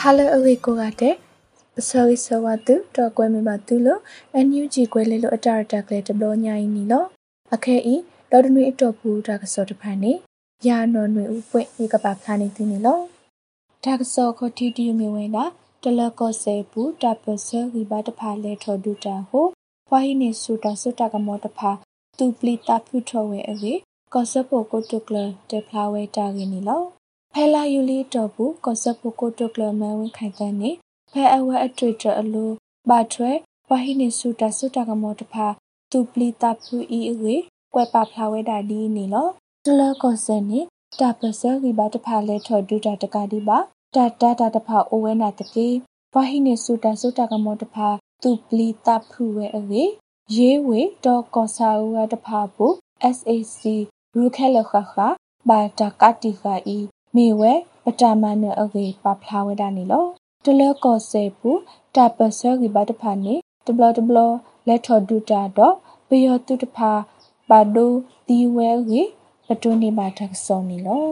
ဟာလအဝေကိုကတဲ့ပစောရီဆဝတုတော့ကွဲမပါသူလို့အန်ယူဂျီကွဲလေလို့အတာတက်ကလေးတဘလို့ညာရင်နီလို့အခဲဤဒေါ်ဒနွေအတော့ဘူးဒါကစောတဖန်နေရာနော်နွေဥပွင့်ဧကပါဖလာနေသည်နီလို့ဒါကစောခတီတီမြဝင်တာတလကောစေဘူးတပစရီဘာတဖာလေထော်ဒူတာဟိုဖွာဟိနေဆူတာဆူတာကမောတဖာသူပလီတာဖုထော်ဝဲအဝေကောစပိုကိုတုကလတေဖလာဝဲတာကင်းနီလို့ ဖဲလာယူလီတော့ဘူးကောစပိုကိုတုကလမဲဝင်ခိုင်တဲ့နေဖဲအဝဲအတွေ့တအလိုဘာထွဲဝဟိနေဆူတာဆူတာကမောတဖာသူပလီတာဖူအီအဝေကွဲပါဖလာဝဲတာဒီနီလောတလကောစနေတာပစရီဘာတဖာလဲထော်ဒူတာတကဒီပါတာတာတာတဖာအိုဝဲနာတကေဝဟိနေဆူတာဆူတာကမောတဖာသူပလီတာဖူဝဲအဝေရေးဝေတော့ကောဆာဦးကတဖာဘူး SAC ရူခဲလခခဘာတာကတိခာဤ မေဝဲပတမနအဝေပါဖလာဝဲတာနီလောတလကောစေပူတာပစရီဘတ်ဖာနေတဘလတဘလလက်ထော်ဒူတာတော့ဘယောတုတဖာဘာဒိုဒီဝဲဝေပတွနေပါထက်စောနီလော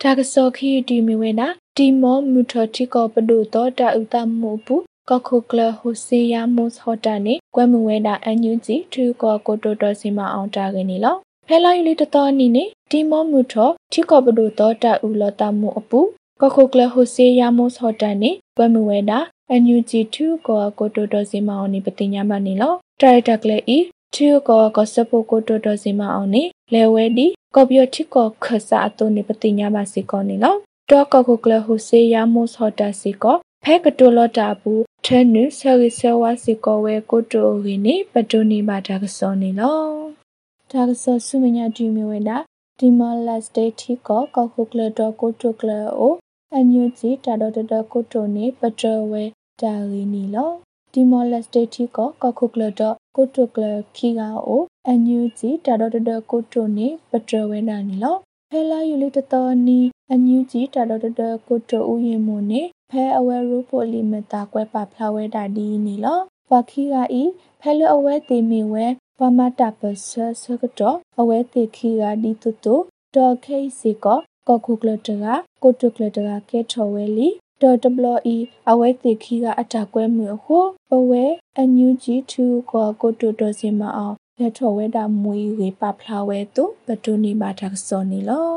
တာကစောခီတီမီဝဲနာတီမောမူထတိကောပဒုတော့တာဥတမှုပူကခုကလဟိုစီယာမုစ်ဟော်တာနေကွဲမဝဲတာအန်ယူဂျီထူကောကိုတိုတော်စီမအောင်တာကနေလော ဖဲလာယူလီတတော်နီနေတီမောမူထတိကောပဒုတော့တာဥလတာမှုအပူကခုကလဟိုစီယာမုစ်ဟော်တာနေကွဲမဝဲတာအန်ယူဂျီထူကောကိုတိုတော်စီမအောင်နေပတိညာမနေလောတာရတာကလေဤထူကောကစပုကိုတိုတော်စီမအောင်နေလဲဝဲဒီကော်ပီယတိကောခဆာအတုနေပတိညာမစီကောနေလောတော့ကခုကလဟိုစီယာမုစ်ဟော်တာစီကောဖဲကတိုလတာဘူးထဲနုဆရီဆဝါစီကောဝဲကိုတိုဝင်းနေပတိုနေပါဒါကစောနေလော ဒါကစောဆုမညာဒီမီဝဲတာဒီမလက်စတေတီကောကောခုကလတော့ကိုတိုကလအိုအညူဂျီတာတော့တကိုတိုနေပတိုဝဲဒါရီနီလောဒီမလက်စတေတီကောကောခုကလတော့ကိုတိုကလခီကအိုအညူဂျီတာတော့တကိုတိုနေပတိုဝဲနာနီလောဖဲလာယူလီတတော်နီအညူဂျီတာတော့တကိုတိုဦးရင်မွနေဖဲအဝဲရူပိုလီမတာကွဲပါဖလာဝဲတာဒီနီလောဝါခီရာဤဖဲလအဝဲတေမီဝဲ ဝမတာပစဆကတော့အဝဲတေခီရာဒီတူတူဒေါ်ခိစီကောကောခုကလတရာကိုတုကလတရာကဲထော်ဝဲလီဒေါ်တဘလီအဝဲတေခီကအတာကွဲမှုဟုပဝဲအန်ယူဂျီ2ကောကိုတုတော်စင်မအောင်လက်ထော်ဝဲတာမွေဝေပဖလာဝဲတုပတူနီမာတာစောနီလော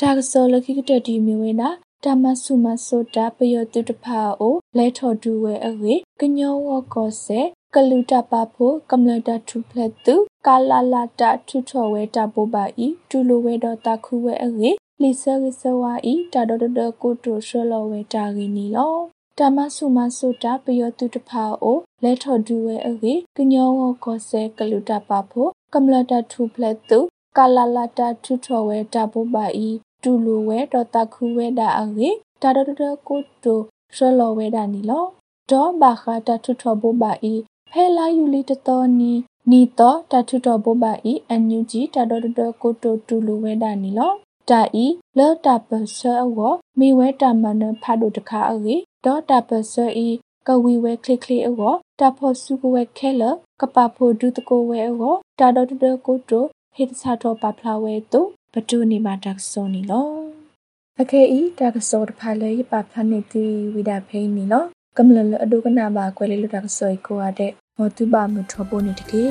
တာစောလခိကတတီမီဝဲနာတမဆုမဆိုတာပယောတုတဖာအိုလဲထော်ဒူဝဲအဝေကညောဝကောဆေ ကလူတပဖို့ကမ္လတာထုဖလက်တုကာလာလာတာထုထော်ဝဲတပိုပါဤတူလိုဝဲတော့တခုဝဲအဝေလီဆာရစဝါဤတာဒဒဒကိုတိုရှလောဝဲတာဂီနီလောတမဆုမဆိုတာပယောတုတဖာအိုလဲထော်ဒူဝဲအဝေကညောဝကောဆေကလူတပဖို့ကမ္လတာထုဖလက်တုကာလာလာတာထုထော်ဝဲတပိုပါဤတူလိုဝဲတော့တခုဝဲတာအဝေတာဒဒဒကိုတိုရှလောဝဲတာနီလောဒေါ်ဘာခတာထုထောဘဘာဤ ဖဲလာယူလီတတော်နီနီတော့တထုတော်ဘဘာဤအန်ယူဂျီတာဒဒဒကိုတိုတူလိုဝဲတာနီလောတာဤလောတာပဆာဝမိဝဲတာမနဖတ်တို့တခါအေဒေါ်တာပဆာဤကဝီဝဲခလစ်ခလစ်အောတာဖို့စုကဝဲခဲလကပဖို့ဒုတကိုဝဲအောတာဒဒဒကိုတိုဟိတစာတော့ပပလာဝဲတို့ဘဒုနေမှာတက်စောနီလောအခေဤတက်စောတဖာလေပဖနိတိဝိဒဖိနီလော ကမလလအဒုကနာဘာကွဲလေလတက်စောကိုရတဲ့ဟောတုပါမထဘောနေတကေ